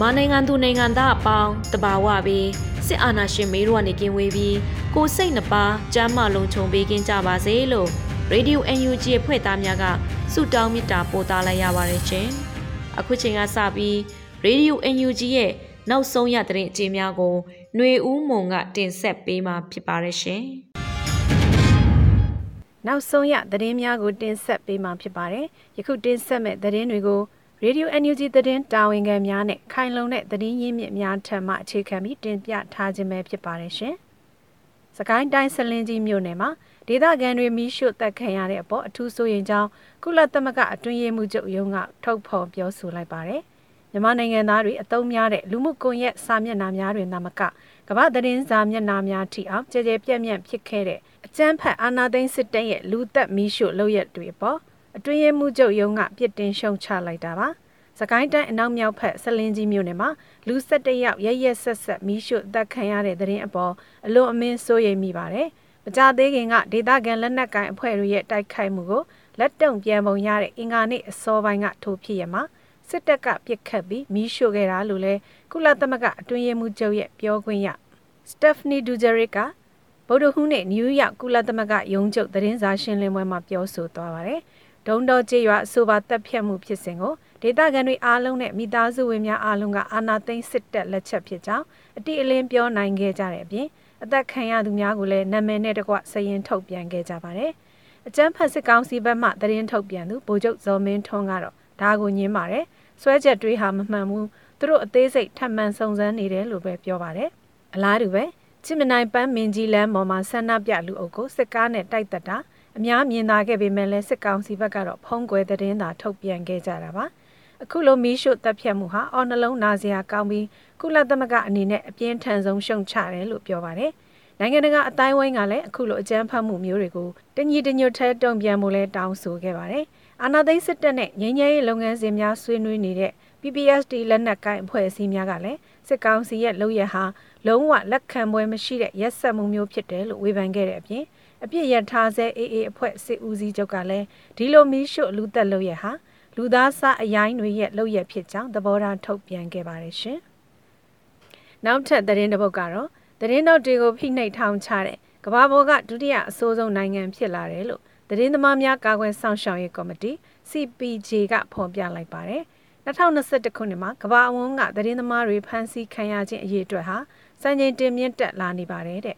မြန်မာနိုင်ငံသူနိုင်ငံသားအပေါင်းတဘာဝပြီးစစ်အာဏာရှင်မေးတို့ကနေကင်းဝေးပြီးကိုစိတ်နှပါကျမ်းမာလုံးခြုံပေးကင်းကြပါစေလို့ Radio UNG ဖွဲ့သားများကဆုတောင်းမေတ္တာပို့သလိုက်ရပါတယ်ရှင်။အခုချိန်ကစပြီး Radio UNG ရဲ့နောက်ဆုံးရသတင်းအကြေများကိုຫນွေဦးမုံကတင်ဆက်ပေးမှာဖြစ်ပါတယ်ရှင်။နောက်ဆုံးရသတင်းများကိုတင်ဆက်ပေးမှာဖြစ်ပါတယ်။ယခုတင်ဆက်မဲ့သတင်းတွေကို ရေဒီယို NUG သတင်းတာဝန်ခံများနဲ့ခိုင်လုံတဲ့သတင်းရင်းမြစ်များထံမှအခြေခံပြီးတင်ပြထားခြင်းပဲဖြစ်ပါတယ်ရှင်။စကိုင်းတိုင်းဆလင်းကြီးမြို့နယ်မှာဒေသခံတွေမိရှုတက်ခံရတဲ့အပေါ်အထူးစိုးရိမ်ကြောင်းကုလသမဂ္ဂအတွင်းရေးမှူးချုပ်ရုံးကထုတ်ဖော်ပြောဆိုလိုက်ပါတယ်။မြန်မာနိုင်ငံသားတွေအသုံးများတဲ့လူမှုကွန်ရက်စာမျက်နှာများတွင်သာမကကမ္ဘာသတင်းစာမျက်နှာများထိအောင်ကြဲကြဲပြန့်ပြန့်ဖြစ်ခဲ့တဲ့အကြမ်းဖက်အာဏာသိမ်းစစ်တပ်ရဲ့လူသက်မိရှုလုပ်ရက်တွေပေါ် အတွင်းရေးမှူးချုပ်ရုံးကပြစ်တင်ရှုံချလိုက်တာပါ။စကိုင်းတိုင်းအနောက်မြောက်ဖက်ဆလင်းကြီးမြို့နယ်မှာလူ၁၁ယောက်ရရက်ဆက်ဆက်မီးရှို့တပ်ခံရတဲ့တဲ့ရင်အပေါ်အလွန်အမင်းစိုးရိမ်မိပါတယ်။မကြသေးခင်ကဒေသခံလက်နက်ကိုင်အဖွဲ့တွေရဲ့တိုက်ခိုက်မှုကိုလက်တုံပြန်ပုံရတဲ့အင်္ဂါနေ့အစောပိုင်းကထိုးဖြစ်ရမှာစစ်တပ်ကပြစ်ခတ်ပြီးမီးရှို့ခဲ့တာလို့လဲကုလသမဂ္ဂအတွင်းရေးမှူးချုပ်ရဲ့ပြောခွင့်ရစတက်ဖနီဒူဂျရစ်ကဗုဒ္ဓဟူးနေ့နယူးယောက်ကုလသမဂ္ဂရုံးချုပ်သတင်းစာရှင်းလင်းပွဲမှာပြောဆိုသွားပါတယ်။ ဒုံတော်ကျေးရွာအဆိုပါတပ်ဖြတ်မှုဖြစ်စဉ်ကိုဒေသခံတွေအားလုံးနဲ့မိသားစုဝင်များအားလုံးကအာဏာသိမ်းစစ်တပ်လက်ချက်ဖြစ်ကြောင်းအတိအလင်းပြောနိုင်ခဲ့ကြတဲ့အပြင်အသက်ခံရသူများကိုလည်းနာမည်နဲ့တကွစရင်ထုတ်ပြန်ခဲ့ကြပါတယ်။အကြမ်းဖက်စစ်ကောင်စီဘက်မှသတင်းထုတ်ပြန်သူဗိုလ်ချုပ်ဇော်မင်းထွန်းကတော့ဒါကိုညင်းပါတယ်။ဆွဲချက်တွေးဟာမမှန်ဘူး။သူတို့အသေးစိတ်ထပ်မံစုံစမ်းနေတယ်လို့ပဲပြောပါတယ်။အလားတူပဲချစ်မနိုင်ပန်းမင်းကြီးလမ်းပေါ်မှာဆန္ဒပြလူအုပ်ကိုစစ်ကားနဲ့တိုက်တက်တာ အများမြင်သာခဲ့ပေမဲ့လည်းစစ်ကောင်စီဘက်ကတော့ဖုံးကွယ်သတင်းသာထုတ်ပြန်ခဲ့ကြတာပါအခုလိုမီးရှို့တပ်ဖြတ်မှုဟာအော်နှလုံးနာစရာကောင်းပြီးကုလသမဂ္ဂအနေနဲ့အပြင်းထန်ဆုံးရှုံချတယ်လို့ပြောပါတယ်နိုင်ငံတကာအတိုင်းဝိုင်းကလည်းအခုလိုအကြမ်းဖက်မှုမျိုးတွေကိုတညီတညွတ်ထဲတုံ့ပြန်မှုလဲတောင်းဆိုခဲ့ပါတယ်အာနာသိန်းစစ်တပ်နဲ့ငြိမ်းချမ်းရေးလုပ်ငန်းစဉ်များဆွေးနွေးနေတဲ့ PPSD လက်နက်ကိုင်အဖွဲ့အစည်းများကလည်းစစ်ကောင်စီရဲ့လုပ်ရဟာလုံးဝလက်ခံပွဲမရှိတဲ့ရက်စက်မှုမျိုးဖြစ်တယ်လို့ဝေဖန်ခဲ့တဲ့အပြင် အပြစ်ရထားဆဲအေးအေးအဖွဲ့စစ်ဦးစီးချုပ်ကလည်းဒီလိုမီးရှို့လူသက်လို့ရဟာလူသားစားအရိုင်းတွေရဲ့လုပ်ရဖြစ်ကြောင်းသဘောထားထုတ်ပြန်ခဲ့ပါတယ်ရှင်။နောက်ထပ်သတင်းတစ်ပုဒ်ကတော့သတင်းတော်တွေကိုဖိနှိပ်ထောင်ချတဲ့ကမ္ဘာပေါ်ကဒုတိယအဆိုးဆုံးနိုင်ငံဖြစ်လာတယ်လို့သတင်းသမားများကာကွယ်ဆောင်ရှောက်ရေးကော်မတီ CPJ ကဖော်ပြလိုက်ပါတယ်။2021ခုနှစ်မှာကမ္ဘာအဝန်းကသတင်းသမားတွေဖမ်းဆီးခံရခြင်းအရေးအတွက်ဟာစံချိန်တင်မြင့်တက်လာနေပါတယ်တဲ့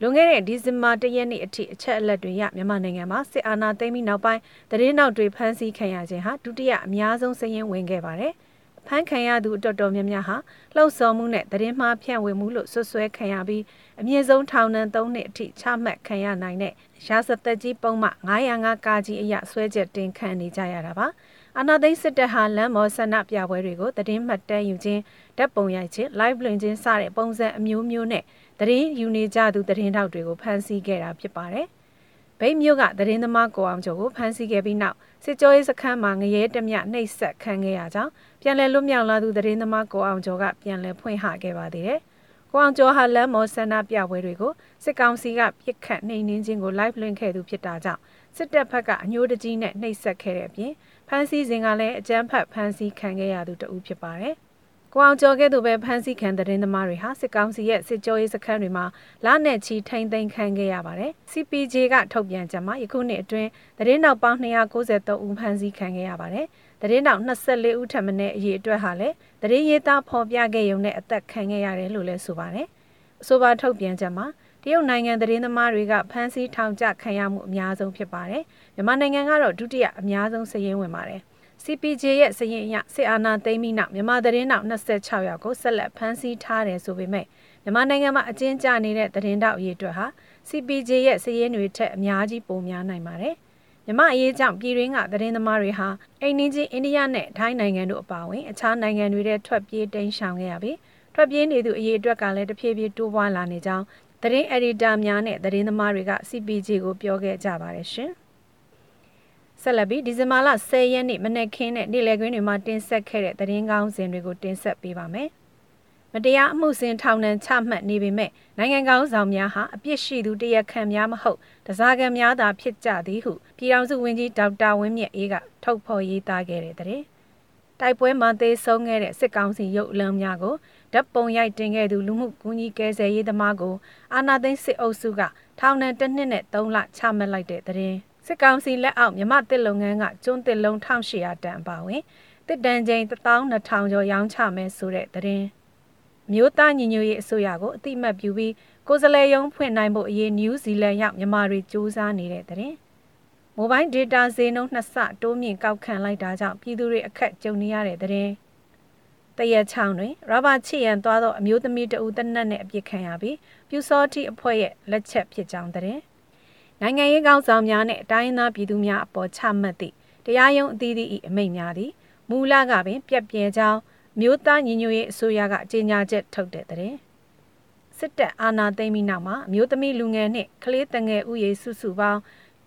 လွန်ခဲ့တဲ့ဒီဇင်ဘာ၁ရက်နေ့အထိအချက်အလက်တွေရမြန်မာနိုင်ငံမှာစစ်အာဏာသိမ်းပြီးနောက်ပိုင်းသတင်းနောက်တွေဖမ်းဆီးခံရခြင်းဟာဒုတိယအများဆုံးစည်ရင်းဝင်ခဲ့ပါတယ်။ဖမ်းခံရသူအတော်တော်များများဟာလှုပ်ဆော်မှုနဲ့သတင်းမှားဖြန့်ဝေမှုလို့ဆွဆွဲခံရပြီးအမြင့်ဆုံးထောင်ဒဏ်၃နှစ်အထိချမှတ်ခံရနိုင်တဲ့ရာဇသက်ကြီးပုံမှ905ကာကြီးအရဆွဲချက်တင်ခံနေကြရတာပါ။အာနာသိန်းစစ်တပ်ဟာလမ်းမော်ဆန္ဒပြပွဲတွေကိုသတင်းမှတ်တမ်းယူခြင်းဓာတ်ပုံရိုက်ခြင်း live လွှင့်ခြင်းစတဲ့ပုံစံအမျိုးမျိုးနဲ့ သတင်းယူနေကြသူသတင်းထောက်တွေကိုဖမ်းဆီးခဲ့တာဖြစ်ပါတယ်။ဗိတ်မြို့ကသတင်းသမားကိုအောင်ကျော်ကိုဖမ်းဆီးခဲ့ပြီးနောက်စစ်ကြောရေးစခန်းမှာငရဲတမျှနှိပ်စက်ခံခဲ့ရကြောင်းပြန်လည်လွတ်မြောက်လာသူသတင်းသမားကိုအောင်ကျော်ကပြန်လည်ဖွင့်ဟခဲ့ပါသေးတယ်။ကိုအောင်ကျော်ဟာလမ်းမော်ဆန္ဒပြပွဲတွေကိုစစ်ကောင်စီကပြစ်ခတ်နှိမ်နင်းခြင်းကို live လွှင့်ခဲ့သူဖြစ်တာကြောင့်စစ်တပ်ဘက်ကအညှိုးတကြီးနဲ့နှိပ်စက်ခဲ့တဲ့အပြင်ဖမ်းဆီးစဉ်ကလည်းအကြမ်းဖက်ဖမ်းဆီးခံခဲ့ရသူတဦးဖြစ်ပါတယ်။ ကိုအောင်ကျော်ကဲ့သို့ပဲဖမ်းဆီးခံသတင်းသမားတွေဟာစစ်ကောင်စီရဲ့စစ်ကြောရေးစခန်းတွေမှာလနဲ့ချီထိန်သိမ်းခံခဲ့ရပါတယ်။ CPJ ကထုတ်ပြန်ချက်မှာယခုနှစ်အတွင်းသတင်းနောက်ပေါင်း293ဦးဖမ်းဆီးခံခဲ့ရပါတယ်။သတင်းနောက်24ဦးထပ်မံတဲ့အရေးအတွက်ဟာလည်းသတင်းရေးသားဖော်ပြခဲ့ရုံနဲ့အသက်ခံခဲ့ရတယ်လို့လည်းဆိုပါတယ်။အဆိုပါထုတ်ပြန်ချက်မှာတရုတ်နိုင်ငံသတင်းသမားတွေကဖမ်းဆီးထောင်ချခံရမှုအများဆုံးဖြစ်ပါတယ်။မြန်မာနိုင်ငံကတော့ဒုတိယအများဆုံးစာရင်းဝင်ပါတယ်။ CPJ ရဲ့စရင်အရစစ်အာဏာသိမ်းပြီးနောက်မြန်မာသတင်းတောက်26ယောက်ကိုဆက်လက်ဖမ်းဆီးထားတယ်ဆိုပေမဲ့မြန်မာနိုင်ငံမှာအကျဉ်းကျနေတဲ့သတင်းတောက်အရေးအတွက်ဟာ CPJ ရဲ့စရင်တွေထက်အများကြီးပိုများနိုင်ပါတယ်။မြမအရေးကြောင့်ပြည်တွင်းကသတင်းသမားတွေဟာအိန္ဒိချင်းအိန္ဒိယနဲ့ထိုင်းနိုင်ငံတို့အပါအဝင်အခြားနိုင်ငံတွေထဲထွက်ပြေးတိမ်းရှောင်ခဲ့ရပြီးထွက်ပြေးနေသူအရေးအတွက်ကလည်းတဖြည်းဖြည်းတိုးပွားလာနေကြောင်းသတင်းအက်ဒီတာများနဲ့သတင်းသမားတွေက CPJ ကိုပြောခဲ့ကြပါတယ်ရှင်။ ဆက်လက်ပြီးဒီဇင်ဘာလ10ရက်နေ့မနက်ခင်းနဲ့နေ့လယ်ခင်းတွေမှာတင်ဆက်ခဲ့တဲ့သတင်းကောင်းစဉ်တွေကိုတင်ဆက်ပေးပါမယ်။မတရားအမှုစဉ်ထောင်ဒဏ်ချမှတ်နေပေမဲ့နိုင်ငံကောင်းဆောင်များဟာအပြစ်ရှိသူတရားခံများမဟုတ်တစားကံများသာဖြစ်ကြသည်ဟုပြည်ထောင်စုဝန်ကြီးဒေါက်တာဝင်းမြတ်အေးကထုတ်ဖော်ရေးသားခဲ့တဲ့တဲ့တိုက်ပွဲမှာသေဆုံးခဲ့တဲ့စစ်ကောင်စီရုပ်အလုံးများကိုဓာတ်ပုံရိုက်တင်ခဲ့သူလူမှုကူညီကယ်ဆယ်ရေးသမားကိုအာနာသိန်းစစ်အုပ်စုကထောင်ဒဏ်တစ်နှစ်နဲ့3လချမှတ်လိုက်တဲ့တဲ့ စစ်ကောင်စီလက်အောက်မြမတစ်လုပ်ငန်းကကျွန်းတစ်လုံး1800တန်အပါဝင်တစ်တန်ချိန်12000ကျော်ရောင်းချမယ်ဆိုတဲ့သတင်းမြို့သားညီညွတ်ရေးအစိုးရကိုအတိမတ်ပြုပြီးကိုယ်စားလှယ်ရုံးဖွင့်နိုင်ဖို့အရေးနယူးဇီလန်ရောက်မြန်မာတွေစူးစမ်းနေတဲ့သတင်းမိုဘိုင်းဒေတာဈေးနှုန်းနှစ်ဆတိုးမြင့်ကောက်ခံလိုက်တာကြောင့်ပြည်သူတွေအခက်ကြုံနေရတဲ့သတင်းတရက်ချောင်းတွင်ရဘာချီရန်သွားသောအမျိုးသမီးတဦးတနက်နဲ့အပြစ်ခံရပြီးပြူစောတိအဖွဲ့ရဲ့လက်ချက်ဖြစ်ကြောင်းသတင်း နိုင်ငံရေးကောင်းဆောင်များနဲ့အတိုင်းအသားပြည်သူများအပေါ်ချမှတ်သည့်တရားရုံးအသီးသီး၏အမိန့်များသည်မူလကပင်ပြက်ပြဲကြောင်းမြို့သားညီညွတ်ရေးအစိုးရကကြေညာချက်ထုတ်တဲ့တဲ့စစ်တပ်အာဏာသိမ်းပြီးနောက်မှာအမျိုးသမီးလူငယ်နှင့်ကလေးတငယ်ဥယေစုစုပေါင်း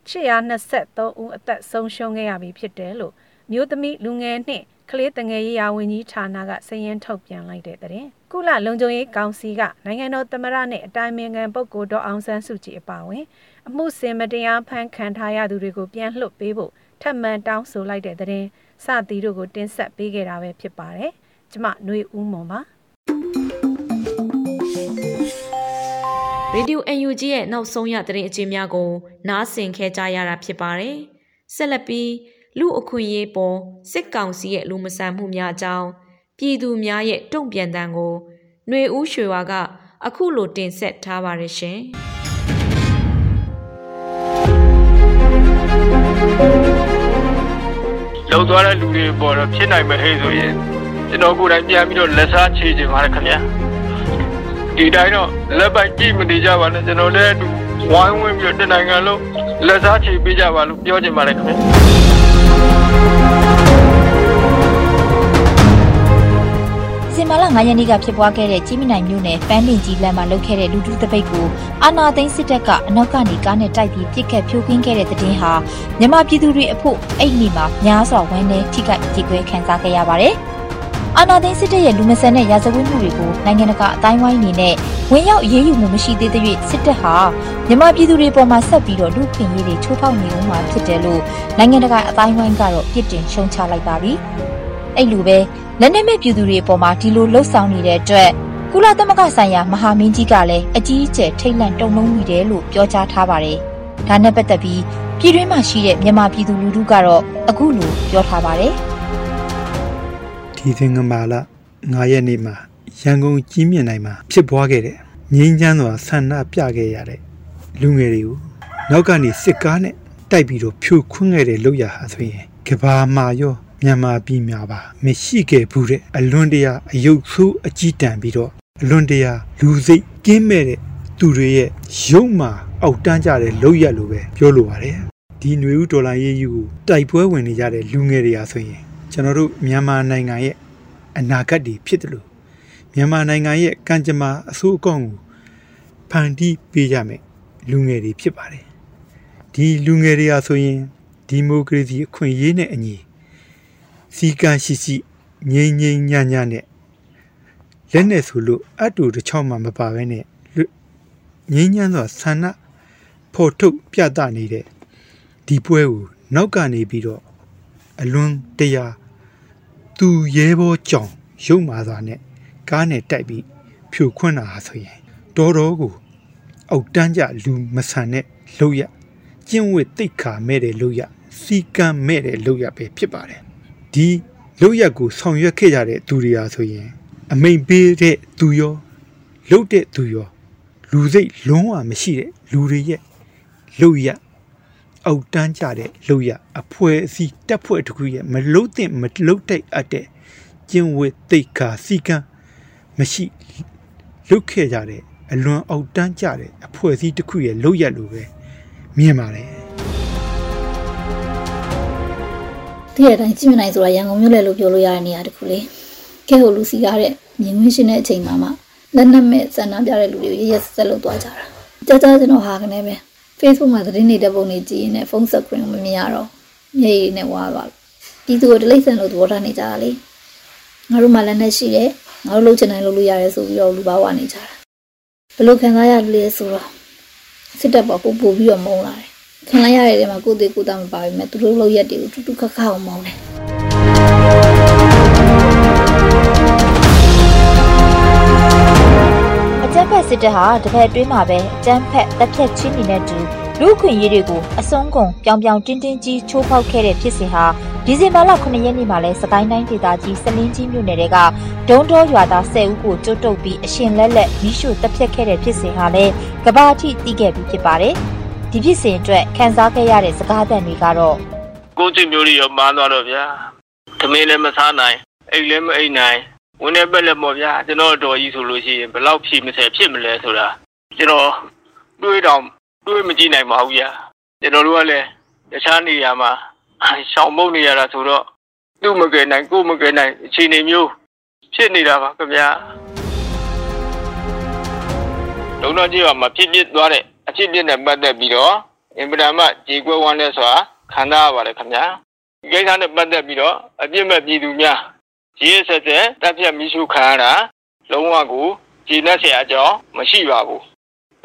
823ဦးအသက်ဆုံးရှုံးခဲ့ရပြီဖြစ်တယ်လို့မြို့သမီးလူငယ်နှင့်ကလေးတငယ်ရေးရာဝန်ကြီးဌာနကစည်ရင်းထုတ်ပြန်လိုက်တဲ့တဲ့ကုလလုံခြုံရေးကောင်စီကနိုင်ငံတော်သမ္မတနဲ့အတိုင်ပင်ခံပုဂ္ဂိုလ်တော်အောင်ဆန်းစုကြည်အပါအဝင် အမှုစင်မတရားဖမ်းခံထားရသူတွေကိုပြန်လွှတ်ပေးဖို့ထပ်မံတောင်းဆိုလိုက်တဲ့တဲ့စသည်တို့ကိုတင်ဆက်ပေးခဲ့တာပဲဖြစ်ပါတယ်။ကျမຫນွေဦးမွန်ပါရေဒီယို UNG ရဲ့နောက်ဆုံးရသတင်းအကျဉ်းများကိုနားဆင်ခဲ့ကြရတာဖြစ်ပါတယ်။ဆက်လက်ပြီးလူအခွင့်အရေးပေါ်စစ်ကောင်စီရဲ့လူမဆန်မှုများအကြောင်းပြည်သူများရဲ့တုံ့ပြန်တမ်းကိုຫນွေဦးရွှေဝါက အခုလိုတင်ဆက်ထားပါတယ်ရှင်။ လုံသွားတဲ့လူတွေပေါ်တော့ဖြစ်နိုင်မယ်ဟဲ့ဆိုရင်ကျွန်တော်ကိုယ်တိုင်ပြန်ပြီးတော့လက်စားချေချင်ပါတယ်ခင်ဗျာဒီတိုင်းတော့လက်ပိုက်ကြည့်မနေကြပါနဲ့ကျွန်တော်လည်းအတူဝိုင်းဝန်းပြီးတော့တနိုင်ငံလုံးလက်စားချေပေးကြပါလို့ပြောချင်ပါတယ်ခင်ဗျာ ဇင်မာလ9ရက်နေ့ကဖြစ်ပွားခဲ့တဲ့ကြီးမြနိုင်မြို့နယ်ပန်းပင်ကြီးလမ်းမှာလုပ်ခဲ့တဲ့လူထုတပိတ်ကိုအာနာသိန်းစစ်တပ်ကအနောက်ကနေကားနဲ့တိုက်ပြီးပြစ်ခတ်ဖြိုခွင်းခဲ့တဲ့တဲ့တင်ဟာမြန်မာပြည်သူတွေအဖို့အဲ့ဒီမှာများစွာဝမ်းနည်းထိခိုက်ကြေကွဲခံစားခဲ့ရပါတယ်။အာနာသိန်းစစ်တပ်ရဲ့လူမဆန်တဲ့ရာဇဝတ်မှုတွေကိုနိုင်ငံတကာအတိုင်းဝိုင်းအနေနဲ့ဝင်ရောက်ရေးယူမှုမရှိသေးတဲ့စစ်တပ်ဟာမြန်မာပြည်သူတွေပေါ်မှာဆက်ပြီးတော့လူခွင့်ရေးတွေချိုးဖောက်နေဦးမှာဖြစ်တယ်လို့နိုင်ငံတကာအတိုင်းဝိုင်းကတော့ပြစ်တင်ရှုံချလိုက်ပါပြီ။ အဲ့လိုပဲလက်နက်မဲ့ပြည်သူတွေအပေါ်မှာဒီလိုလှုပ်ဆောင်နေတဲ့အတွက်ကုလသမဂ္ဂဆိုင်ရာမဟာမင်းကြီးကလည်းအကြီးအကျယ်ထိတ်လန့်တုန်လှုပ်မိတယ်လို့ပြောကြားထားပါတယ်။ဒါနဲ့ပတ်သက်ပြီးပြည်တွင်းမှာရှိတဲ့မြန်မာပြည်သူလူထုကတော့အခုလိုပြောထားပါတယ်။ဒီသင်္ကမာလ9ရက်နေ့မှာရန်ကုန်ကြီးမြင့်တိုင်းမှာဖြစ်ပွားခဲ့တဲ့ငြိမ်းချမ်းစွာဆန္ဒပြခဲ့ရတဲ့လူငယ်တွေကိုနောက်ကနေစစ်ကားနဲ့တိုက်ပြီးတော့ဖြိုခွင်းခဲ့တဲ့လုပ်ရဟာဆိုရင်ကဘာမှာရော မြန်မာပြည်များပါမရှိခဲ့ဘူးတဲ့အလွန်တရာအယုတ်ဆိုးအကြီးတန်းပြီးတော့အလွန်တရာလူစိတ်ကင်းမဲ့တဲ့သူတွေရဲ့ရုပ်မာအောက်တန်းကြတဲ့လောက်ရလို့ပဲပြောလိုပါတယ်ဒီຫນွေဦးဒေါ်လာရေးယူကိုတိုက်ပွဲဝင်နေကြတဲ့လူငယ်တွေဟာဆိုရင်ကျွန်တော်တို့မြန်မာနိုင်ငံရဲ့အနာဂတ်တွေဖြစ်တယ်လို့မြန်မာနိုင်ငံရဲ့ကံကြမ္မာအဆိုးအကောင်းကိုဖန်တီးပေးကြမယ်လူငယ်တွေဖြစ်ပါတယ်ဒီလူငယ်တွေဟာဆိုရင်ဒီမိုကရေစီအခွင့်အရေးနဲ့အညီ စီကံရှိရှိငြိမ်ငြိမ်ညံ့ညံ့နဲ့လက်နဲ့ဆိုလို့အတူတစ်ချောင်းမှမပါဘဲနဲ့ငြိမ်းချမ်းစွာဆန္ဒဖော်ထုတ်ပြသနေတဲ့ဒီပွဲကိုနောက်ကနေပြီးတော့အလွန်တရာသူရဲဘောကြောင်ရုပ်မာစွာနဲ့ကားနဲ့တိုက်ပြီးဖြိုခွင်းတာဟာဆိုရင်တော်တော်ကိုအောက်တန်းကြလူမဆန်တဲ့လောက်ရကျင့်ဝတ်တိတ်ခါမဲ့တဲ့လောက်ရစီကံမဲ့တဲ့လောက်ရပဲဖြစ်ပါတယ် ဒီလောက်ရကိုဆောင်ရွက်ခဲ့ကြတဲ့သူတွေဟာဆိုရင် အမိန်ပေးတဲ့သူရောလှုပ်တဲ့သူရောလူစိတ်လုံးဝမရှိတဲ့လူတွေရဲ့လှုပ်ရအောက်တန်းကြတဲ့လှုပ်ရအဖွဲအစည်းတက်ဖွဲ့တစ်ခုရဲ့မလှုပ်တဲ့မလှုပ်တဲ့အပ်တဲ့ကျင့်ဝတ်တိတ်ခါစီကံမရှိလှုပ်ခဲ့ကြတဲ့အလွန်အောက်တန်းကြတဲ့အဖွဲ့အစည်းတစ်ခုရဲ့လှုပ်ရလို့ပဲမြင်ပါတယ် တည့်ရတိုင်းကြည့်မနိုင်ဆိုတာရန်ကုန်မြို့လေလို့ပြောလို့ရတဲ့နေရာတစ်ခုလေကဲဟိုလူစီကားတဲ့မြင်ကွင်းရှင်တဲ့အချိန်မှာမှလက်နက်မဲ့စံနာပြတဲ့လူတွေရရက်ဆက်လုပ်သွားကြတာကြာကြာကျွန်တော်ဟာကနေပဲ Facebook မှာသတင်းနေတဲ့ပုံတွေကြည့်ရင်လည်းဖုန်းဆက်ခွင့်မမြင်ရတော့မျက်ရည်နဲ့ဝါပါပြည်သူကိုတလိမ့်ဆန်လို့သဘောထားနေကြတာလေငါတို့မှလက်နက်ရှိတယ်ငါတို့လုပ်ချင်တိုင်းလုပ်လို့ရတယ်ဆိုပြီးတော့လူပါဝနေကြတာဘယ်လိုခံစားရလဲဆိုတော့စစ်တပ်ပေါ်ပို့ပို့ပြီးတော့မုန်းလာတယ် ခံလိုက်ရတဲ့နေရာမှာကိုယ်သေးကိုယ်သားမပါဘူးမဲ့သူတို့လုပ်ရက်တွေကိုတူတူခက်ခက်အောင်မုန်းတယ်အကြမ်းဖက်စစ်တပ်ဟာတစ်ဖက်အတွင်းမှာပဲအကြမ်းဖက်တပ်ဖြတ်ချင်းနေတဲ့တူလူ့အခွင့်အရေးတွေကိုအစုံကုန်ပြောင်ပြောင်တင်းတင်းကြီးချိုးဖောက်ခဲ့တဲ့ဖြစ်စဉ်ဟာဒီဇင်ဘာလ9ရက်နေ့မှာလဲစကိုင်းတိုင်းဒေသကြီးစလင်းကြီးမြို့နယ်တဲကဒုံတော်ရွာသား10ဦးကိုကျုပ်တုပ်ပြီးအရှင်လက်လက်မိရှုတပ်ဖြတ်ခဲ့တဲ့ဖြစ်စဉ်ဟာလဲကဘာအထိတီးခဲ့ပြီးဖြစ်ပါတယ်။ ဒီဖြစ်စဉ်အတွက်ခန်းစားခဲ့ရတဲ့စကားသံတွေကတော့ကိုယ်ချစ်မျိုးတွေရောမားသွားတော့ဗျာသမင်းလည်းမစားနိုင်အိတ်လည်းမအိတ်နိုင်ဝင်နေပက်လည်းပေါ့ဗျာကျွန်တော်တော်ကြီးဆိုလို့ရှိရင်ဘယ်လောက်ဖြည့်မဆဲဖြစ်မလဲဆိုတာကျွန်တော်တွေးတော့တွေးမကြည့်နိုင်ပါဘူးဗျာကျွန်တော်တို့ကလည်းတခြားနေရာမှာရှောင်မုတ်နေရတာဆိုတော့သူ့မကယ်နိုင်ကိုယ်မကယ်နိုင်အခြေအနေမျိုးဖြစ်နေတာပါခင်ဗျာလုံတော့ကြီးကမဖြစ်ဖြစ်သွားတဲ့ အဖြစ်ဖြစ်နဲ့ပတ်သက်ပြီးတော့အင်ပဒမကြေကွဲဝမ်းလဲဆိုတာခံစားရပါတယ်ခင်ဗျာဒီကိစ္စနဲ့ပတ်သက်ပြီးတော့အပြစ်မဲ့ပြည်သူများရေးဆက်ဆက်တပ်ဖြတ်မိရှုခံရတာလုံးဝကိုကြည်နဲ့ဆရာအကြောင်းမရှိပါဘူး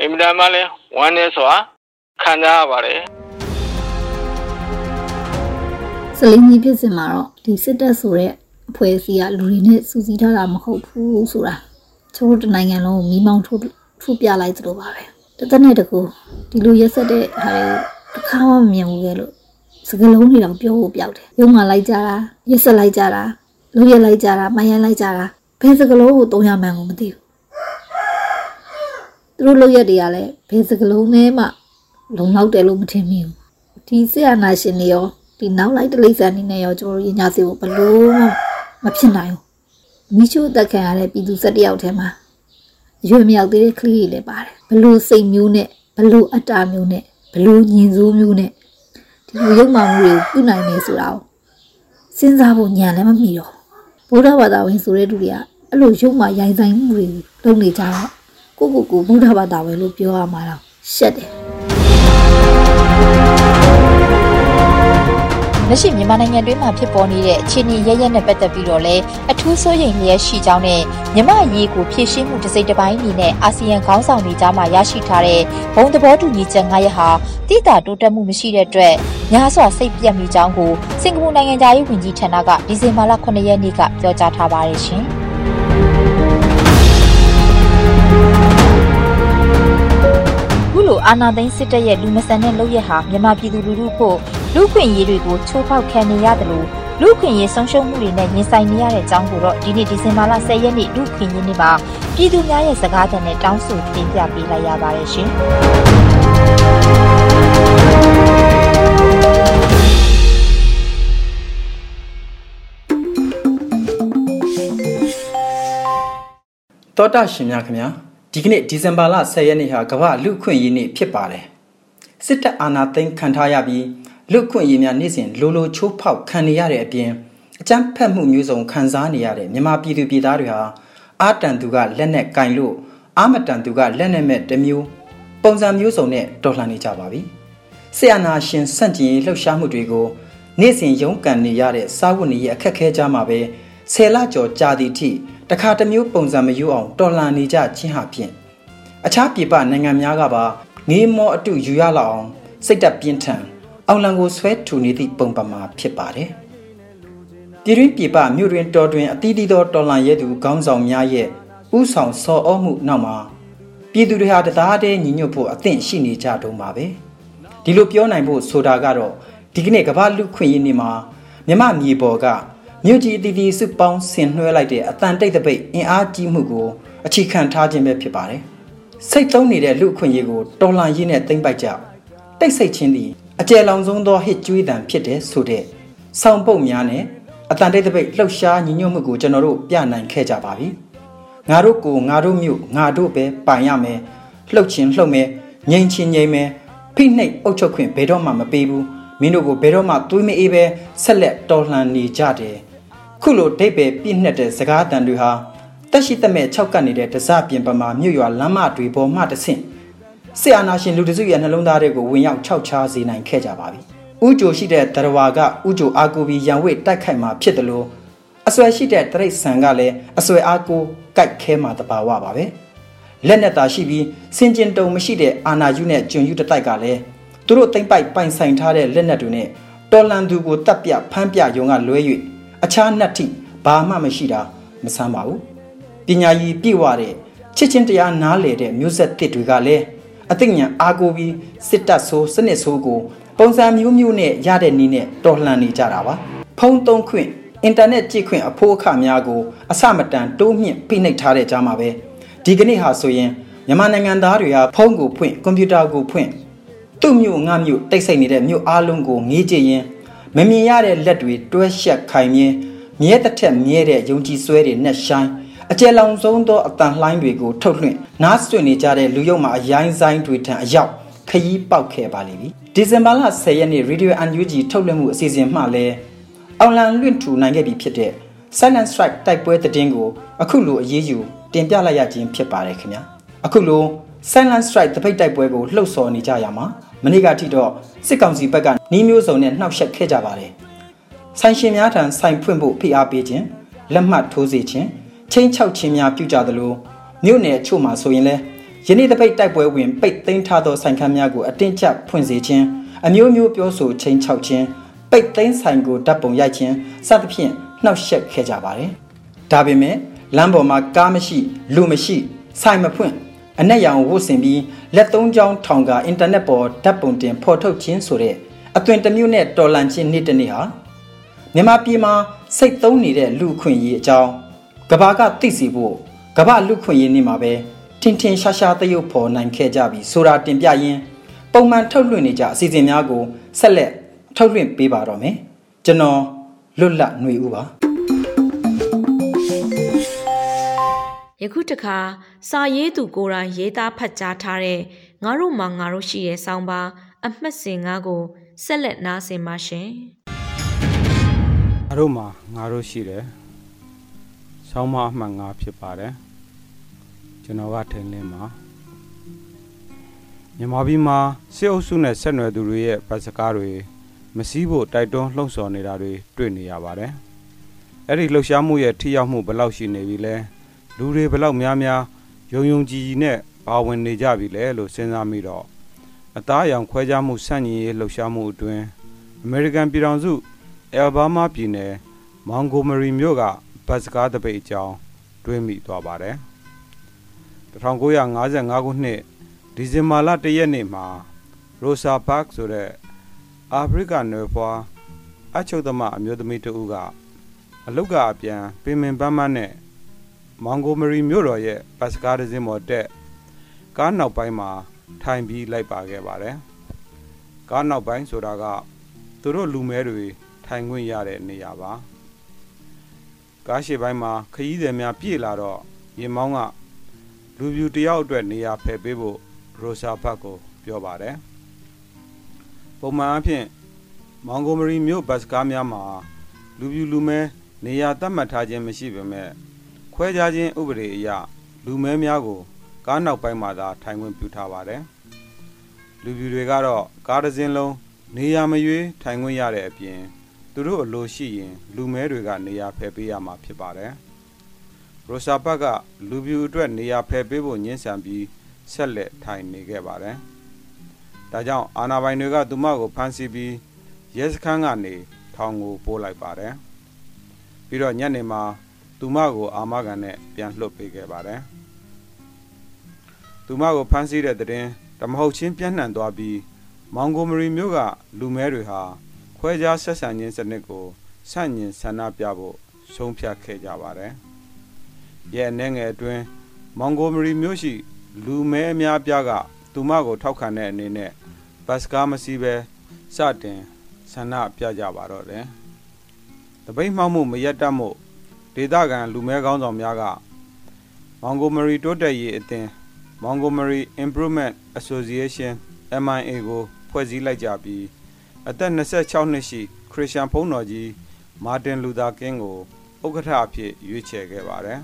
အင်ပဒမလဲဝမ်းလဲဆိုတာခံစားရပါတယ်စလင်းကြီးဖြစ်စင်မှာတော့ဒီစစ်တပ်ဆိုတဲ့အဖွဲ့အစည်းကလူတွေနဲ့စူးစီးထားတာမဟုတ်ဘူးဆိုတာကျိုးတနိုင်ငံလုံးကိုမီးမောင်းထိုးထိုးပြလိုက်သလိုပါပဲ တသက်နဲ့တကူဒီလိုရက်ဆက်တဲ့ဟာတွေတစ်ခါမှမမြင်ဘူးခဲ့လို့စကလုံးတွေတော့ပြောဖို့ပြောက်တယ်ရုံမှလိုက်ကြတာရက်ဆက်လိုက်ကြတာလူရက်လိုက်ကြတာမယန်လိုက်ကြတာဘယ်စကလုံးကိုတုံးရမှန်းကိုမသိဘူးသူတို့လုပ်ရက်တွေကလည်းဘယ်စကလုံးနဲ့မှလုံလောက်တယ်လို့မထင်မိဘူးဒီဆရာနာရှင်တွေရောဒီနောက်လိုက်တလိမ့်ဆန်နေနဲ့ရောကျွန်တော်တို့ရင်ညာစီကိုဘလို့မှမဖြစ်နိုင်ဘူးမိချို့အသက်ခံရတဲ့ပြည်သူ၁၁ယောက်ထဲမှာ အရွယ်မရောက်သေးတဲ့ကလေးတွေလည်းပါတယ်ဘလို့စိတ်မျိုးနဲ့ဘလို့အတ္တမျိုးနဲ့ဘလို့ညင်စိုးမျိုးနဲ့ဒီလိုရုပ်မှမှုတွေကိုပြုနိုင်နေဆိုတာကိုစဉ်းစားဖို့ညံလည်းမမီတော့ဘုရားဘာသာဝင်ဆိုတဲ့လူတွေကအဲ့လိုရုပ်မှရိုင်ဆိုင်မှုတွေလုပ်နေကြတော့ကိုကိုကိုဘုရားဘာသာဝင်လို့ပြောရမှာတော့ရှက်တယ် လက်ရှိမြန်မာနိုင်ငံတွင်းမှာဖြစ်ပေါ်နေတဲ့အခြေအနေရရက်နဲ့ပတ်သက်ပြီးတော့လည်းအထူးစိုးရိမ်လျက်ရှိကြောင်းနဲ့မြန်မာအရေးကိုဖြည့်ရှင်းမှုတစ်စိတ်တစ်ပိုင်းအနေနဲ့အာဆီယံခေါင်းဆောင်တွေကြားမှာရရှိထားတဲ့ဘုံသဘောတူညီချက်၅ရပ်ဟာတိကျတိုးတက်မှုမရှိတဲ့အတွက်ညာစွာစိတ်ပြတ်မိကြောင်းကိုစင်ကာပူနိုင်ငံသားရေးဝန်ကြီးဌာနကဒီဇင်ဘာလ9ရက်နေ့ကပြောကြားထားပါတယ်ရှင်။ခုလိုအာနာသိန်းစစ်တပ်ရဲ့လူမဆန်တဲ့လုပ်ရက်ဟာမြန်မာပြည်သူလူထုဖို့ လူခွင့်ရေးတွေကိုချိုးဖောက်ခံနေရတယ်လို့လူခွင့်ရေးဆုံးရှုံးမှုတွေနဲ့ရင်ဆိုင်နေရတဲ့အကြောင်းကိုတော့ဒီနေ့ဒီဇင်ဘာလ10ရက်နေ့လူခွင့်ရေးနေ့မှာပြည်သူများရဲ့စကားသံနဲ့တောင်းဆိုတင်ပြပေးလိုက်ရပါတယ်ရှင်။တောတာရှင်များခင်ဗျာဒီကနေ့ဒီဇင်ဘာလ10ရက်နေ့ဟာကမ္ဘာလူခွင့်ရေးနေ့ဖြစ်ပါတယ်စစ်တပ်အာဏာသိမ်းခံထားရပြီး လူခွင့်ရေးများနေ့စဉ်လိုလိုချိုးဖောက်ခံနေရတဲ့အပြင်အကြမ်းဖက်မှုမျိုးစုံခံစားနေရတဲ့မြန်မာပြည်သူပြည်သားတွေဟာအာတန်သူကလက်နဲ့ကင်လို့အာမတန်သူကလက်နဲ့မဲ့တစ်မျိုးပုံစံမျိုးစုံနဲ့တော်လှန်နေကြပါပြီဆရာနာရှင်စန့်ကျင်ရေးလှုပ်ရှားမှုတွေကိုနေ့စဉ်ရုန်းကန်နေရတဲ့စာဝတ်နေရေးအခက်ခဲကြမှာပဲဆယ်လကျော်ကြာသည့်အထိတခါတစ်မျိုးပုံစံမယူအောင်တော်လှန်နေကြခြင်းဟာဖြင့်အခြားပြည်ပနိုင်ငံများကပါငေးမောအတုယူရလောက်အောင်စိတ်တက်ပြင်းထန် အောင်လံကိုဆွဲထူနေသည့်ပုံပမာဖြစ်ပါတယ်ပြည်တွင်းပြည်ပမြို့တွင်တော်တွင်အသီးသီးသောတော်လှန်ရဲသူခေါင်းဆောင်များရဲ့ဥဆောင်ဆော်ဩမှုနောက်မှာပြည်သူတွေဟာတသားတည်းညီညွတ်ဖို့အသင့်ရှိနေကြတုံးပါပဲဒီလိုပြောနိုင်ဖို့ဆိုတာကတော့ဒီကနေ့ကမ္ဘာလူခွင့်ရေးနေ့မှာမြမမြေပေါ်ကမြို့ကြီးတည်တည်စုပေါင်းဆင်နှွှဲလိုက်တဲ့အတန်တိတ်တပိတ်အင်အားကြီးမှုကိုအခြေခံထားခြင်းပဲဖြစ်ပါတယ်စိတ်သုံးနေတဲ့လူခွင့်ရေးကိုတော်လှန်ရေးနဲ့သိမ့်ပိုက်ကြတိတ်ဆိတ်ခြင်းသည် အကျယ်လောင်ဆုံးသောဟစ်ကြွေးတံဖြစ်တဲ့ဆိုတဲ့ဆောင်းပုတ်များနဲ့အတန်တိတ်တပိတ်လှုပ်ရှားညီညွတ်မှုကိုကျွန်တော်တို့ပြနိုင်ခဲ့ကြပါပြီငါတို့ကိုငါတို့မြို့ငါတို့ပဲပိုင်ရမယ်လှုပ်ချင်းလှုပ်မယ်ငိမ့်ချင်းငိမ့်မယ်ဖိနှိပ်အုပ်ချုပ်ခွင့်ဘယ်တော့မှမပေးဘူးမင်းတို့ကိုဘယ်တော့မှသွေးမအေးပဲဆက်လက်တော်လှန်နေကြတယ်ခုလိုဒိတ်ပဲပြည့်နှက်တဲ့စကားတန်တွေဟာတက်ရှိတမဲ့၆ကပ်နေတဲ့တစပြင်ပမာမြို့ရွာလမ်းမတွေပေါ်မှတဆင့် ဆီအာနာရှင်လူတစုရဲ့နှလုံးသားတွေကိုဝင်ရောက်ခြောက်ချားစေနိုင်ခဲ့ကြပါပြီ။ဥကြိုရှိတဲ့တရဝါကဥကြိုအာကိုဘီရန်ဝိတိုက်ခိုက်မှာဖြစ်တယ်လို့အဆွဲရှိတဲ့တရိတ်ဆန်ကလည်းအဆွဲအားကိုကြိုက်ခဲမှာတပါဝပါပဲ။လက်နဲ့သာရှိပြီးစင်ကျင်တုံမရှိတဲ့အာနာယူနဲ့ဂျွန်ယူတတိုက်ကလည်းသူတို့တိမ့်ပိုက်ပိုင်ဆိုင်ထားတဲ့လက်နက်တွေနဲ့တော်လန်သူကိုတပ်ပြဖမ်းပြယုံကလွဲ၍အခြားနှက်ထိဘာမှမရှိတာမဆမ်းပါဘူးပညာရည်ပြည့်ဝတဲ့ချစ်ချင်းတရားနားလေတဲ့မျိုးဆက်တစ်တွေကလည်း အသိဉာဏ်အားကိုပြီးစစ်တပ်ဆိုးစနစ်ဆိုးကိုပုံစံမျိုးမျိုးနဲ့ရတဲ့နည်းနဲ့တော်လှန်နေကြတာပါဖုန်းသုံးခွင့်အင်တာနက်ကြည့်ခွင့်အဖိုးအခများကိုအစမတန်တိုးမြင့်ဖိနှိပ်ထားတဲ့ကြားမှာပဲဒီကနေ့ဟာဆိုရင်မြန်မာနိုင်ငံသားတွေဟာဖုန်းကိုဖွင့်ကွန်ပျူတာကိုဖွင့်သူ့မြို့ငါမြို့တိတ်ဆိတ်နေတဲ့မြို့အားလုံးကိုငေးကြည့်ရင်မမြင်ရတဲ့လက်တွေတွဲရှက်ခိုင်မြဲမြဲတစ်ထက်မြဲတဲ့ယုံကြည်စွဲတွေနဲ့ရှိုင်း အကျယ်လောင်ဆုံးသောအတန်လှိုင်းတွေကိုထုတ်လွှင့်နားဆွနေကြတဲ့လူယုံမှာအရိုင်းဆိုင်တွေထံအရောက်ခရီးပေါက်ခဲ့ပါလိမ့်ပြီဒီဇင်ဘာလ10ရက်နေ့ Radio UNG ထုတ်လွှင့်မှုအစီအစဉ်မှလည်းအောင်လံလွင့်ထူနိုင်ခဲ့ပြီဖြစ်တဲ့ Silent Strike တိုက်ပွဲသတင်းကိုအခုလိုအရေးယူတင်ပြလိုက်ရခြင်းဖြစ်ပါတယ်ခင်ဗျာအခုလို Silent Strike တပိတ်တိုက်ပွဲကိုလှုပ်ဆော်နေကြရမှာမနေ့ကထိတော့စစ်ကောင်စီဘက်ကနှီးမျိုးစုံနဲ့နှောက်ယှက်ခဲ့ကြပါတယ်ဆိုင်ရှင်များထံဆိုင်ဖွင့်ဖို့ဖိအားပေးခြင်းလက်မှတ်ထိုးစေခြင်း ချင်းချောက်ခြင်းများပြုကြသလိုမြို့နယ်အချို့မှာဆိုရင်လဲယနေ့တပိတ်တိုက်ပွဲဝင်ပိတ်သိမ်းထားသောဆိုင်ခန်းများကိုအတင်းကျပ်ဖွင့်စေခြင်းအမျိုးမျိုးပြောဆိုချင်းချောက်ခြင်းပိတ်သိမ်းဆိုင်ကိုဓာတ်ပုံရိုက်ခြင်းစသဖြင့်နှောက်ယှက်ခဲ့ကြပါတယ်ဒါပေမဲ့လမ်းပေါ်မှာကားမရှိလူမရှိဆိုင်မဖွင့်အနက်ရောင်ဝတ်ဆင်ပြီးလက်သုံးချောင်းထောင်ကအင်တာနက်ပေါ်ဓာတ်ပုံတင်ဖော်ထုတ်ခြင်းဆိုတဲ့အသွင်တစ်မျိုးနဲ့တော်လန်ခြင်းနေ့တစ်နေ့ဟာမြန်မာပြည်မှာစိတ်သုံးနေတဲ့လူခွင့်ရေးအကြောင်း ကဘာကသိစီဖို့ကဘာလူခွင့်ရေးနေ့မှာပဲထင်ထင်ရှားရှားသရုပ်ဖော်နိုင်ခဲ့ကြပြီဆိုတာတင်ပြရင်းပုံမှန်ထုတ်လွှင့်နေကြအစီအစဉ်များကိုဆက်လက်ထုတ်လွှင့်ပေးပါတော့မယ်ကျွန်တော်လွတ်လပ်ຫນွေဦးပါယခုတခါစာရေးသူကိုယ်တိုင်ရေးသားဖတ်ကြားထားတဲ့ငါတို့မှာငါတို့ရှိရဲ့ဆောင်းပါအမှတ်စဉ်ငါကိုဆက်လက်နားဆင်ပါရှင်ငါတို့မှာငါတို့ရှိတယ် ဆောင်းပါအမှတ်ငါဖြစ်ပါတယ်ကျွန်တော်ကထိန်လင်းပါမြန်မာပြည်မှာစစ်အုပ်စုနဲ့ဆက်နွယ်သူတွေရဲ့ဗတ်စကားတွေမစည်းဖို့တိုက်တွန်းလှုံ့ဆော်နေတာတွေတွေ့နေရပါတယ်အဲ့ဒီလှုပ်ရှားမှုရဲ့ထိရောက်မှုဘယ်လောက်ရှိနေပြီလဲလူတွေဘလောက်များများယုံယုံကြည်ကြည်နဲ့ပါဝင်နေကြပြီလဲလို့စဉ်းစားမိတော့အသားအရောင်ခွဲခြားမှုဆန့်ကျင်ရေးလှုပ်ရှားမှုအတွင်းအမေရိကန်ပြည်ထောင်စုအယ်ဘားမားပြည်နယ်မောင်ဂိုမရီမြို့က ဘတ်စကားတပိတ်အကြောင်းတွေးမိသွားပါတယ်1955ခုနှစ်ဒီဇင်ဘာလ၁ရက်နေ့မှာရိုဆာဘတ်ဆိုတဲ့အာဖရိကနယ်ဖွာအချုပ်သမအမျိုးသမီးတဦးကအလုတ်ကအပြန်ပင်ပင်ပန်းပန်းနဲ့မောင်ဂိုမရီမြို့တော်ရဲ့ဘတ်စကားတစ်စင်းပေါ်တက်ကားနောက်ပိုင်းမှာထိုင်ပြီးလိုက်ပါခဲ့ပါတယ်ကားနောက်ပိုင်းဆိုတာကသူတို့လူမဲတွေထိုင်ခွင့်ရတဲ့နေရာပါ ကားရှိပိုင်းမှာခရီးသည်များပြည့်လာတော့ရင်မောင်းကလူပြူတယောက်အတွက်နေရာဖယ်ပေးဖို့ရိုဆာဘတ်ကိုပြောပါတယ်ပုံမှန်အဖြစ်မောင်ဂိုမရီမြို့ဘတ်စကားများမှာလူပြူလူမဲနေရာသတ်မှတ်ထားခြင်းမရှိပေမဲ့ခွဲခြားခြင်းဥပဒေအရလူမဲများကိုကားနောက်ပိုင်းမှာသာထိုင်ခွင့်ပြုထားပါတယ်လူပြူတွေကတော့ကားတစ်စင်းလုံးနေရာမရွေးထိုင်ခွင့်ရတဲ့အပြင် သူတို့အလိုရှိရင် လူမဲတွေကနေရာဖယ်ပေးရမှာဖြစ်ပါတယ်ရိုရှာဘတ်ကလူပြူအတွက်နေရာဖယ်ပေးဖို့ညှင်းဆန်ပြီးဆက်လက်ထိုင်နေခဲ့ပါတယ်ဒါကြောင့်အာနာပိုင်တွေကသူမကိုဖမ်းဆီးပြီးရဲစခန်းကနေထောင်ကိုပို့လိုက်ပါတယ်ပြီးတော့ညနေမှာသူမကိုအာမခံနဲ့ပြန်လွှတ်ပေးခဲ့ပါတယ်သူမကိုဖမ်းဆီးတဲ့တဲ့တမဟုတ်ချင်းပြန့်နှံ့သွားပြီးမောင်ဂိုမရီမြို့ကလူမဲတွေဟာ ခွဲခြားဆက်ဆံခြင်းစနစ်ကိုဆန့်ကျင်ဆန္ဒပြဖို့ဆုံးဖြတ်ခဲ့ကြပါတယ်။ရဲ့အနေငယ်အတွင်းမောင်ဂိုမရီမြို့ရှိ လူမဲအများပြားကသူမကိုထောက်ခံတဲ့အနေနဲ့ဘတ်စကားမစီးပဲစတင်ဆန္ဒပြကြပါတော့တယ်။တပိတ်မှောက်မှုမရက်တတ်မှုဒေသခံလူမဲကောင်းဆောင်များကမောင်ဂိုမရီတိုးတက်ရေးအသင်း Montgomery Improvement Association MIA ကိုဖွဲ့စည်းလိုက်ကြပြီး အသက်26နှစ်ရှိ ခရစ်ယာန်ဘုန်းတော်ကြီးမာတင်လူသာကင်းကိုဥက္ကဋ္ဌအဖြစ်ရွေးချယ်ခဲ့ပါတယ်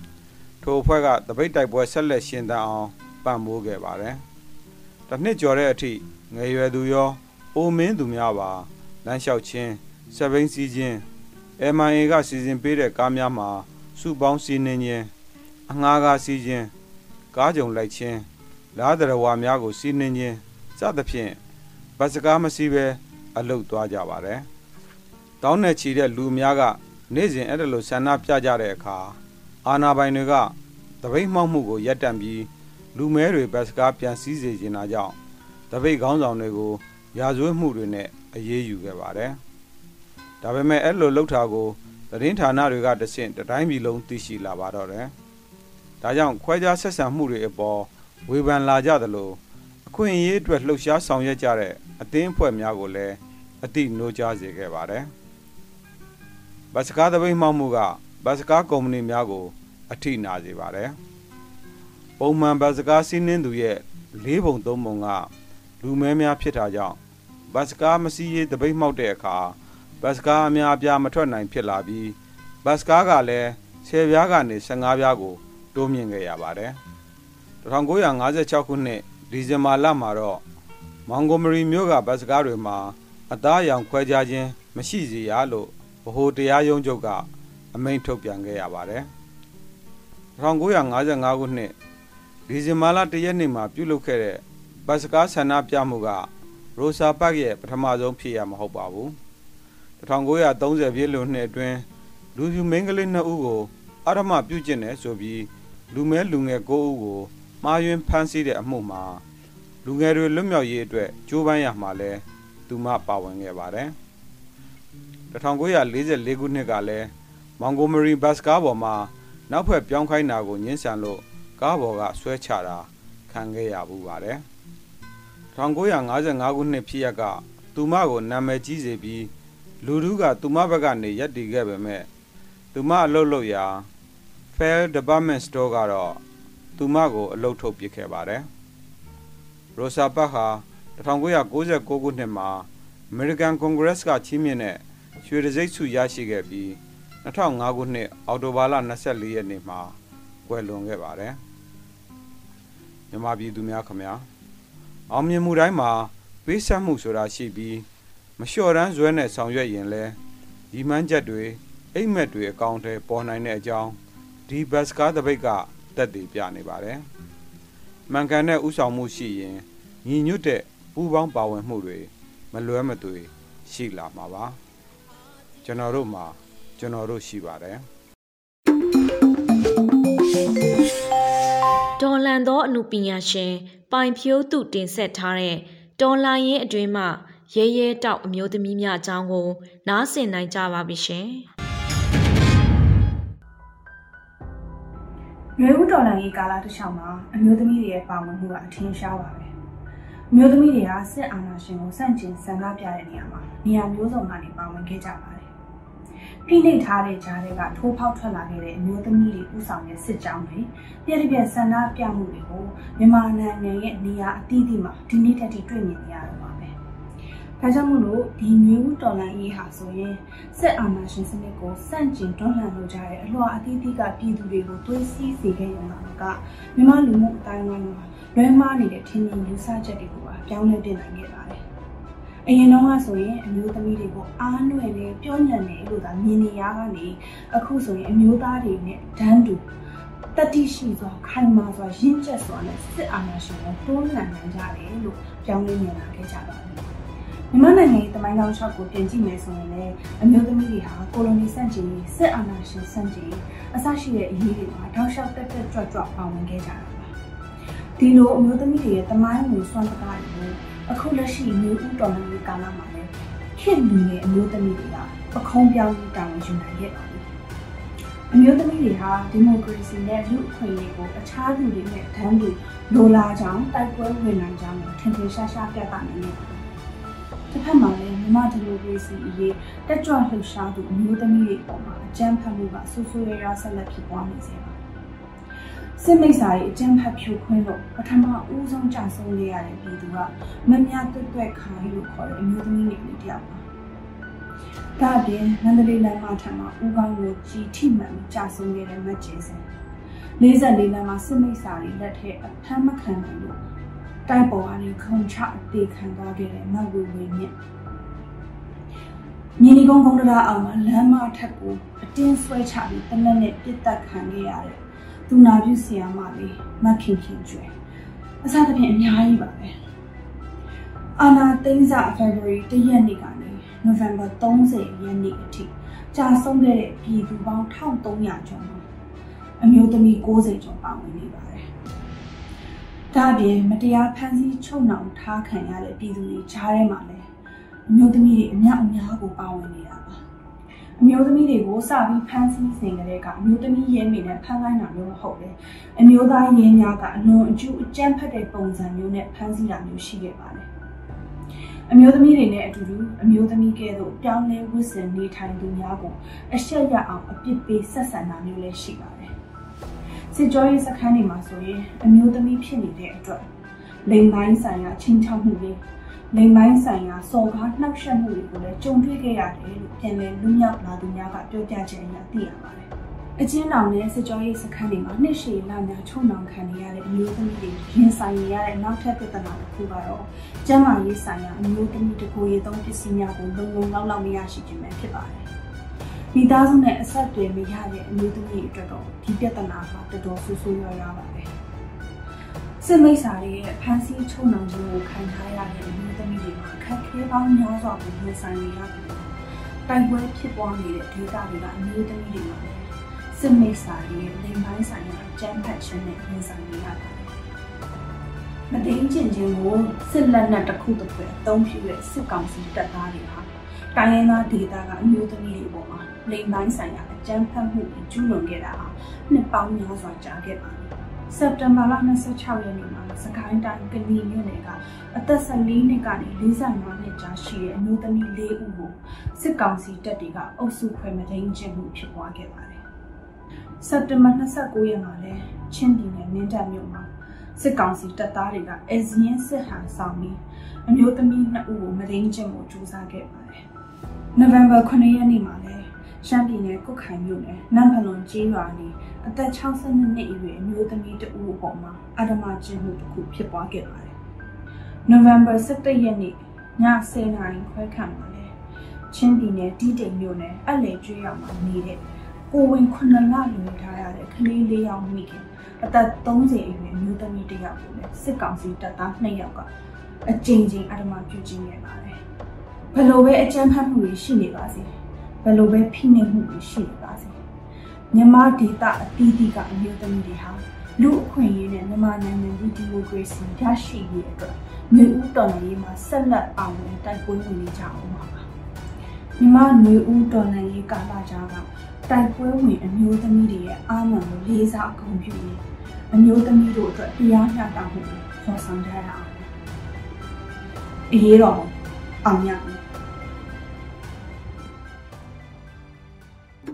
။ထိုအဖွဲ့ကတပိတ်တိုက်ပွဲဆက်လက်ရှင်သန်အောင်ပံ့ပိုးခဲ့ပါတယ်။တစ်နှစ်ကျော်တဲ့အထိငယ်ရွယ်သူရောအိုမင်းသူများပါလမ်းလျှောက်ခြင်းစပိန်စီးခြင်း MIA ကစီစဉ်ပေးတဲ့ကားများမှာစုပေါင်းစီးနှင်းခြင်းအငှားကားစီးခြင်းကားကြုံလိုက်ခြင်းလားတရဝါများကိုစီးနှင်းခြင်းစသဖြင့် ဘတ်စကားမစီးပဲအလုတ်သွားကြပါတယ်။တောင်းနဲ့ချီတဲ့လူများကနေ့စဉ်အဲ့ဒါလိုဆန္ဒပြကြတဲ့အခါအာနာပိုင်တွေကတပိတ်မှောက်မှုကိုရပ်တန့်ပြီးလူမဲတွေဘတ်စကားပြန်စည်းစေချင်တာကြောင့်တပိတ်ခေါင်းဆောင်တွေကိုရာဇဝတ်မှုတွေနဲ့အရေးယူခဲ့ပါတယ်။ဒါပေမဲ့အဲ့လိုလှုပ်တာကိုသတင်းဌာနတွေကတဆင့်တတိုင်းပြည်လုံးသိရှိလာပါတော့တယ်။ဒါကြောင့်ခွဲခြားဆက်ဆံမှုတွေအပေါ်ဝေဖန်လာကြသလိုအ ခွင့်အရေးအတွက်လှုပ်ရှားဆောင်ရွက်ကြတဲ့အသင်းအဖွဲ့များကိုလည်းအတိနိုးကြားစေခဲ့ပါတယ်။ဘတ်စကားသပိတ်မှောက်မှုကဘတ်စကားကုမ္ပဏီများကို အထိနာစေပါတယ်။ပုံမှန်ဘတ်စကားစီးနှင်းသူရဲ့၄ပုံ၃ပုံကလူမဲများဖြစ်တာကြောင့်ဘတ်စကားမစီးရေးတပိတ်မှောက်တဲ့အခါဘတ်စကားအများအပြားမထွက်နိုင်ဖြစ်လာပြီးဘတ်စကားကလည်း10ပြားကနေ15ပြားကိုတိုးမြင့်ခဲ့ရပါတယ်1956ခုနှစ် ဒီဇင်ဘာလမှာတော့မောင်ဂိုမရီမြို့ကဘတ်စကားတွေမှာအသားအရောင်ခွဲခြားခြင်းမရှိစေရလို့ဗဟိုတရားရုံးချုပ်ကအမိန့်ထုတ်ပြန်ခဲ့ရပါတယ်1955ခုနှစ်ဒီဇင်ဘာလ၁ရက်နေ့မှာပြုလုပ်ခဲ့တဲ့ဘတ်စကားဆန္ဒပြမှုကရိုဆာပတ်ရဲ့ပထမဆုံးဖြစ်ရမဟုတ်ပါဘူး1930ပြည့်လွန်နှစ်အတွင်းလူပြူမင်းကလေးနှစ်ဦးကိုအရမပြုကျင့်တယ်ဆိုပြီးလူမဲလူငယ်9ဦးကို မှားယွင်းဖမ်းဆီးတဲ့အမှုမှာလူငယ်တွေလွတ်မြောက်ရေးအတွက်ကြိုးပမ်းရမှာလဲသူမပါဝင်ခဲ့ပါတယ်1944ခုနှစ်ကလည်းမောင်ဂိုမရီဘတ်စကားပေါ်မှာနောက်ဖက်ပြောင်းခိုင်းတာကိုညှင်းဆန်လို့ကားပေါ်ကဆွဲချတာခံခဲ့ရဘူးပါတယ်1955ခုနှစ်ဖြစ်ရက်ကသူမကိုနာမည်ကြီးစေပြီးလူလူကသူမဘက်ကနေရက်တည်ခဲ့ပေမဲ့သူမအလုပ်လုပ်ရာ Fair Department Store ကတော့ သူမကိုအလုပ်ထုတ်ပစ်ခဲ့ပါတယ်။ Rosa Parks ဟာ1996ခုနှစ်မှာ American Congress ကချီးမြှင့်တဲ့ရွှေတံဆိပ်ဆုရရှိခဲ့ပြီး2005ခုနှစ်အောက်တိုဘာလ24ရက်နေ့မှာကွယ်လွန်ခဲ့ပါတယ်။မြန်မာပြည်သူများခင်ဗျာအောင်မြင်မှုတိုင်းမှာပေးဆက်မှုဆိုတာရှိပြီးမလျှော့တန်းဇွဲနဲ့ဆောင်ရွက်ရင်လဲဒီမှန်းချက်တွေအိမ်မက်တွေအကောင့်ထဲပေါ်နိုင်တဲ့အကြောင်းဒီဘတ်စကားတပိတ်က တက်တည်ပြနေပါတယ်။မှန်ကန်တဲ့ဥဆောင်မှုရှိရင်ညီညွတ်တဲ့ပူးပေါင်းပါဝင်မှုတွေမလွဲမသွေရှိလာမှာပါ။ကျွန်တော်တို့မှာကျွန်တော်တို့ရှိပါတယ်။ဒေါ်လန်သောအမှုပညာရှင် ပိုင်ဖြိုးသူတင်ဆက်ထားတဲ့တော်လိုင်းရင်အတွင်းမှရဲရဲတောက်အမျိုးသမီးများအကြောင်းကို နားဆင်နိုင်ကြပါပြီရှင်။ ရွေးဦးတော်လန်ရေးကာလတစ်လျှောက်မှာအမျိုးသမီးတွေရဲ့ပါဝင်မှုကအထင်ရှားပါပဲ။အမျိုးသမီးတွေကစစ်အာဏာရှင်ကိုစန့်ကျင်ဆန္ဒပြတဲ့နေရာမှာနေရာမျိုးစုံကနေပါဝင်ခဲ့ကြပါတယ်။ဖိနှိပ်ထားတဲ့ကြားတွေကထိုးဖောက်ထွက်လာခဲ့တဲ့အမျိုးသမီးတွေဥဆောင်တဲ့စစ်ကြောင်းတွေပြည့်ပြည့်ဆန္ဒပြမှုတွေကိုမြန်မာနိုင်ငံရဲ့နေရာအသီးသီးမှာဒီနေ့တက်ထိတွေ့မြင်နေရတော့ပါပဲ။ ဒါကြောင့်မို့လို့ဒီမျိုးတော်လန်ရေးဟာဆိုရင်စစ်အာဏာရှင်စနစ်ကိုစန့်ကျင်တွန်းလှန်လုပ်ကြတဲ့အလွှာအသီးသီးကပြည်သူတွေကိုသွေးစည်းစေခဲ့ရမှာကမြန်မာလူမှုအတိုင်းအဝိုင်းမှာလွဲမှားနေတဲ့ထင်မြင်ယူဆချက်တွေကိုပါပြောင်းလဲပြင်နိုင်ခဲ့ပါတယ်။အရင်တော့ကဆိုရင်အမျိုးသမီးတွေကိုအားနွယ်နေပြောညံ့နေလို့သာမြင်နေရကနေအခုဆိုရင်အမျိုးသားတွေနဲ့ဒန်းတူတတိရှိစွာခိုင်မာစွာရင့်ကျက်စွာနဲ့စစ်အာဏာရှင်ကိုတွန်းလှန်နိုင်ကြတယ်လို့ပြောင်းလဲမြင်လာခဲ့ကြပါတယ်။ မမြန်မာနိုင်ငံရဲ့တမိုင်းကောင်းရှောက်ကိုပြင်ကြည့်မယ်ဆိုရင်လည်းအမျိုးသမီးတွေဟာကိုလိုနီဆန့်ကျင်ရေးစစ်အာဏာရှင်ဆန့်ကျင်ရေးအစရှိတဲ့အရေးတွေမှာတောက်လျှောက်တက်တက်ကြွကြွပါဝင်ခဲ့ကြတာပါဒီလိုအမျိုးသမီးတွေရဲ့တမိုင်းဝင်စွမ်းစကားတွေကိုအခုလက်ရှိမျိုးဥတော်နယ်ကာလမှာလည်းခင်လူငယ်အမျိုးသမီးတွေကပခုံးပြောင်းပြီးတာဝန်ယူနိုင်ခဲ့ပါပြီအမျိုးသမီးတွေဟာဒီမိုကရေစီနဲ့လူ့အခွင့်အရေးကိုအခြားသူတွေနဲ့တန်းတူလိုလားကြောင်းတိုက်ပွဲဝင်နိုင်ကြောင်းထင်ထင်ရှားရှားပြသနိုင်ခဲ့ပါတယ် တစ်ဖက်မှာလည်းမြမဒီမိုကရေစီအရေးတက်ကြွလှုပ်ရှားသူအမျိုးသမီးတွေပေါ်မှာအကြမ်းဖက်မှုကဆူဆူရရဆက်လက်ဖြစ်ပွားနေစေပါစစ်မိတ်စာရေးအကြမ်းဖက်ဖြိုခွင်းလို့ပထမဦးဆုံးကြာဆုံးနေရတဲ့ပြည်သူကမမြတ်တွက်တွက်ခိုင်းလို့ခေါ်တဲ့အမျိုးသမီးတွေတယောက်ပါဒါအပြင်မန္တလေးလမ်းမထံမှာဦးကောင်းကိုကြီးထိမှန်ကြာဆုံးခဲ့တဲ့မတ်ကျင်းစင်44လမ်းမှာစစ်မိတ်စာရေးလက်ထက်အဖမ်းမခံနိုင်လို့ တိုက်ပေါ်ကနေခုံချအသေးခံသွားခဲ့တဲ့မတ်ဝေဝေမြင့်မြင်းဒီကုန်းကုန်းတရားအောင်မှာလမ်းမထက်ကိုအတင်းဆွဲချပြီးတနက်နဲ့ပြစ်တက်ခံခဲ့ရတဲ့သူနာပြုဆရာမလေးမခင်ခင်ကျွဲအစသဖြင့်အများကြီးပါပဲအာနာသိန်းစာ February တရက်နေ့ကနေ November 30ရက်နေ့အထိကြာဆုံးခဲ့တဲ့ပြည်သူပေါင်း1300ကျော်မှာအမျိုးသမီး60ကျော်ပါဝင်နေပါတယ်။ ဒါ့အပြင်မတရားဖမ်းဆီးချုပ်နှောင်ထားခံရတဲ့ပြည်သူတွေကြားထဲမှာလည်းအမျိုးသမီးတွေအများအများကိုပါဝင်နေတာပါ။အမျိုးသမီးတွေကိုစပြီးဖမ်းဆီးစဉ်ကလေးကအမျိုးသမီးရဲမိနဲ့ဖမ်းခိုင်းတာမျိုးမဟုတ်ပဲ။အမျိုးသားရဲများကအလွန်အကျူးအကြမ်းဖက်တဲ့ပုံစံမျိုးနဲ့ဖမ်းဆီးတာမျိုးရှိခဲ့ပါတယ်။အမျိုးသမီးတွေနဲ့အတူတူအမျိုးသမီးကဲ့သို့ပြောင်းလဲဝတ်ဆင်နေထိုင်သူများကိုအရှက်ရအောင်အပြစ်ပေးဆက်ဆံတာမျိုးလည်းရှိပါတယ်။ စစ်ကြောရေးစခန်းတွေမှာဆိုရင်အမျိုးသမီးဖြစ်နေတဲ့အတွက်လိမ်ပိုင်းဆိုင်ရာချင်းချောက်မှုတွေလိမ်ပိုင်းဆိုင်ရာစော်ကားနှောက်ယှက်မှုတွေကိုလည်းကြုံတွေ့ခဲ့ရတယ်လို့ပြန်လည်လူမြောက်လာသူများကပြောပြချက်အရသိရပါတယ်။အချင်းတော်နဲ့စစ်ကြောရေးစခန်းတွေမှာနှစ်ရှည်လများချုံနှောင်ခံနေရတဲ့အမျိုးသမီးတွေရင်ဆိုင်နေရတဲ့နောက်ထပ်ပြဿနာတစ်ခုကတော့ကျန်းမာရေးဆိုင်ရာအမျိုးသမီးတကူရေးသုံးပစ္စည်းများကိုလုံလုံလောက်လောက်မရရှိခြင်းပဲဖြစ်ပါတယ်။ မိသားစုနဲ့အဆက်အသွယ်မရတဲ့အမျိုးသမီးတွေအတွက်တော့ဒီပြဿနာဟာတော်တော်ဆူဆူရွာရွာပါပဲ။စစ်မိတ်ဆာတွေရဲ့ဖန်ဆီးချုံနှောင်ခြင်းကိုခံထားရတဲ့အမျိုးသမီးတွေမှာခက်ခဲပေါင်းများစွာကိုရင်ဆိုင်နေရတယ်။တိုင်ပွဲဖြစ်ပွားနေတဲ့ဒေသတွေကအမျိုးသမီးတွေမှာလည်းစစ်မိတ်ဆာတွေရဲ့လိမ်ပိုင်းဆိုင်ရာအကြမ်းဖက်ခြင်းနဲ့ရင်ဆိုင်နေရတယ်။မတိန်ကျင်ခြင်းကိုစစ်လက်နက်တစ်ခုတစ်ခုအသုံးပြုတဲ့စစ်ကောင်စီတပ်သားတွေဟာတိုင်းရင်းသားဒေသကအမျိုးသမီးတွေပေါ်မှာ လိမ်ပိုင်းဆိုင်ရာအကြမ်းဖက်မှုတွေကျူးလွန်ခဲ့တာဟာနှစ်ပေါင်းများစွာကြာခဲ့ပါပြီ။စက်တင်ဘာလ26ရက်နေ့မှာစကိုင်းတိုင်းကနီမြို့နယ်ကအသက်14နှစ်ကနေ45နှစ်ကြာရှိတဲ့အမျိုးသမီး၄ဦးကိုစစ်ကောင်စီတပ်တွေကအုပ်စုခွဲမသိမ်းခြင်းမှုဖြစ်ပွားခဲ့ပါတယ်။စက်တင်ဘာ29ရက်မှာလည်းချင်းပြည်နယ်မင်းတပ်မြို့မှာစစ်ကောင်စီတပ်သားတွေကအဲဇင်းစစ်ဟန်ဆောင်ပြီးအမျိုးသမီး2ဦးကိုမသိမ်းခြင်းကိုကြိုးစားခဲ့ပါတယ်။နိုဝင်ဘာ9ရက်နေ့မှာလည်း ရှမ်းပြည်နယ်ကုတ်ခိုင်မြို့နယ်နမ်ဖလွန်ကျေးရွာနေအသက်62နှစ်အရွယ်အမျိုးသမီးတဦးအပေါ်မှာအဓမ္မကျင့်မှုတစ်ခုဖြစ်ပွားခဲ့ပါတယ်။နိုဝင်ဘာ17ရက်နေ့ည10:00နာရီခွဲခန့်မှာလည်းချင်းပြည်နယ်တီးတိမ်မြို့နယ်အလဲကျွေးရွာမှာနေတဲ့ကိုဝင်9လလွန်ထားရတဲ့ကလေးလေးယောက်မိခင်အသက်30အရွယ်မျိုးသမီးတစ်ယောက်ကိုလည်းစစ်ကောင်စီတပ်သား2ယောက်ကအကြိမ်ကြိမ်အဓမ္မပြုကျင့်ခဲ့ပါတယ်။ဘယ်လိုပဲအကြမ်းဖက်မှုတွေရှိနေပါစေ ဘယ်လိုပဲဖိနှိပ်မှုတွေရှိနေပါစေမြန်မာဒေသအသီးသီးကအမျိုးသမီးတွေဟာလူအခွင့်အရေးနဲ့မြန်မာနိုင်ငံဒီမိုကရေစီရရှိရေးအတွက်မျိုးဦးတော်လှန်ရေးမှာဆက်လက်အောင်ဝင်တိုက်ပွဲဝင်နေကြအောင်ပါမြန်မာမျိုးဦးတော်လှန်ရေးကာလကြားကတိုက်ပွဲဝင်အမျိုးသမီးတွေရဲ့အာဏာကိုလေးစားအကုန်ပြုနေအမျိုးသမီးတို့အတွက်တရားမျှတမှုကိုဖော်ဆောင်ကြရအောင်အရေးတော်အောင်ရမယ်